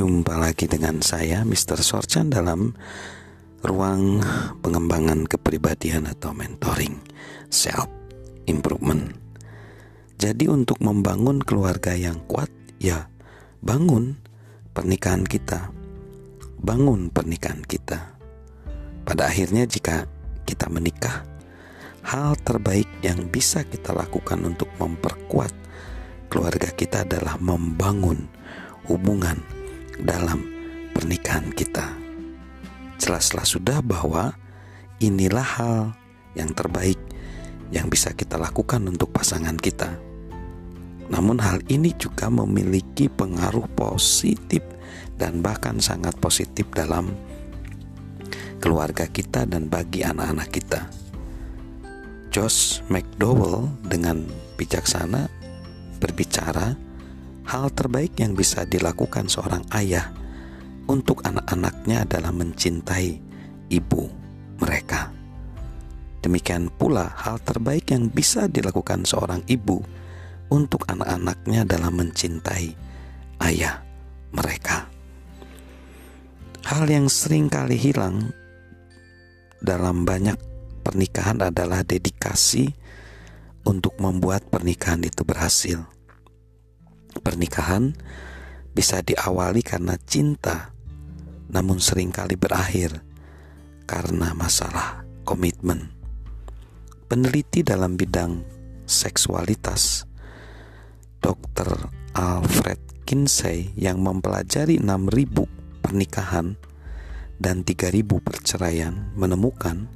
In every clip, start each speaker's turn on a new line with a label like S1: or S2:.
S1: Jumpa lagi dengan saya Mr. Sorchan dalam ruang pengembangan kepribadian atau mentoring self improvement. Jadi untuk membangun keluarga yang kuat ya bangun pernikahan kita. Bangun pernikahan kita. Pada akhirnya jika kita menikah, hal terbaik yang bisa kita lakukan untuk memperkuat keluarga kita adalah membangun hubungan dalam pernikahan kita. Jelaslah sudah bahwa inilah hal yang terbaik yang bisa kita lakukan untuk pasangan kita. Namun hal ini juga memiliki pengaruh positif dan bahkan sangat positif dalam keluarga kita dan bagi anak-anak kita. Josh McDowell dengan bijaksana berbicara Hal terbaik yang bisa dilakukan seorang ayah untuk anak-anaknya adalah mencintai ibu mereka. Demikian pula, hal terbaik yang bisa dilakukan seorang ibu untuk anak-anaknya adalah mencintai ayah mereka. Hal yang sering kali hilang dalam banyak pernikahan adalah dedikasi untuk membuat pernikahan itu berhasil. Pernikahan bisa diawali karena cinta, namun sering kali berakhir karena masalah komitmen. Peneliti dalam bidang seksualitas, Dr. Alfred Kinsey yang mempelajari 6.000 pernikahan dan 3.000 perceraian menemukan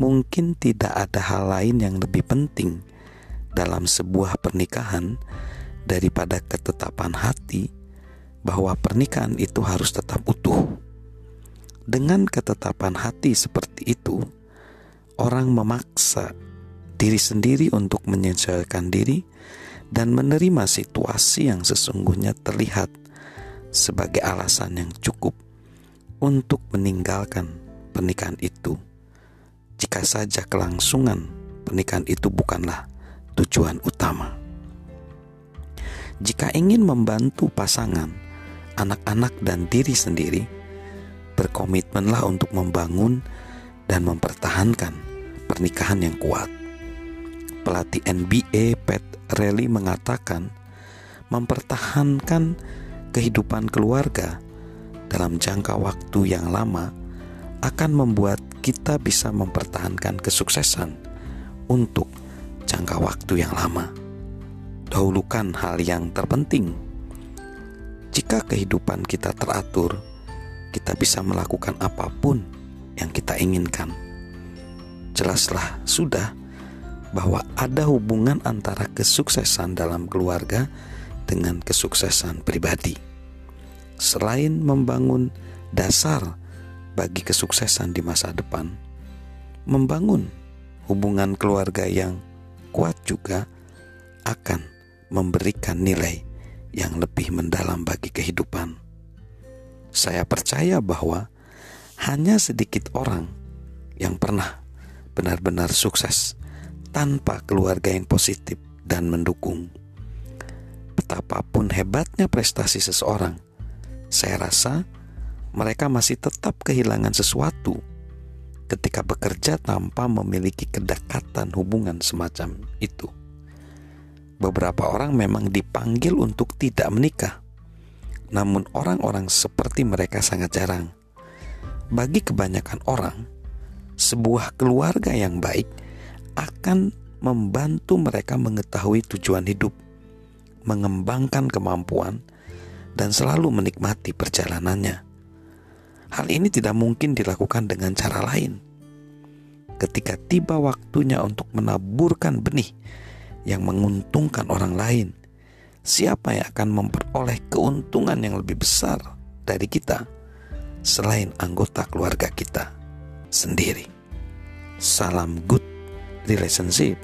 S1: mungkin tidak ada hal lain yang lebih penting dalam sebuah pernikahan daripada ketetapan hati bahwa pernikahan itu harus tetap utuh. Dengan ketetapan hati seperti itu, orang memaksa diri sendiri untuk menyesuaikan diri dan menerima situasi yang sesungguhnya terlihat sebagai alasan yang cukup untuk meninggalkan pernikahan itu. Jika saja kelangsungan pernikahan itu bukanlah tujuan utama. Jika ingin membantu pasangan, anak-anak, dan diri sendiri, berkomitmenlah untuk membangun dan mempertahankan pernikahan yang kuat. Pelatih NBA Pat Riley mengatakan, mempertahankan kehidupan keluarga dalam jangka waktu yang lama akan membuat kita bisa mempertahankan kesuksesan untuk jangka waktu yang lama dahulukan hal yang terpenting. Jika kehidupan kita teratur, kita bisa melakukan apa pun yang kita inginkan. Jelaslah sudah bahwa ada hubungan antara kesuksesan dalam keluarga dengan kesuksesan pribadi. Selain membangun dasar bagi kesuksesan di masa depan, membangun hubungan keluarga yang kuat juga akan memberikan nilai yang lebih mendalam bagi kehidupan. Saya percaya bahwa hanya sedikit orang yang pernah benar-benar sukses tanpa keluarga yang positif dan mendukung. Betapapun hebatnya prestasi seseorang, saya rasa mereka masih tetap kehilangan sesuatu ketika bekerja tanpa memiliki kedekatan hubungan semacam itu beberapa orang memang dipanggil untuk tidak menikah. Namun orang-orang seperti mereka sangat jarang. Bagi kebanyakan orang, sebuah keluarga yang baik akan membantu mereka mengetahui tujuan hidup, mengembangkan kemampuan, dan selalu menikmati perjalanannya. Hal ini tidak mungkin dilakukan dengan cara lain. Ketika tiba waktunya untuk menaburkan benih yang menguntungkan orang lain, siapa yang akan memperoleh keuntungan yang lebih besar dari kita selain anggota keluarga kita sendiri? Salam good relationship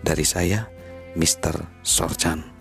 S1: dari saya, Mr. Sorchan.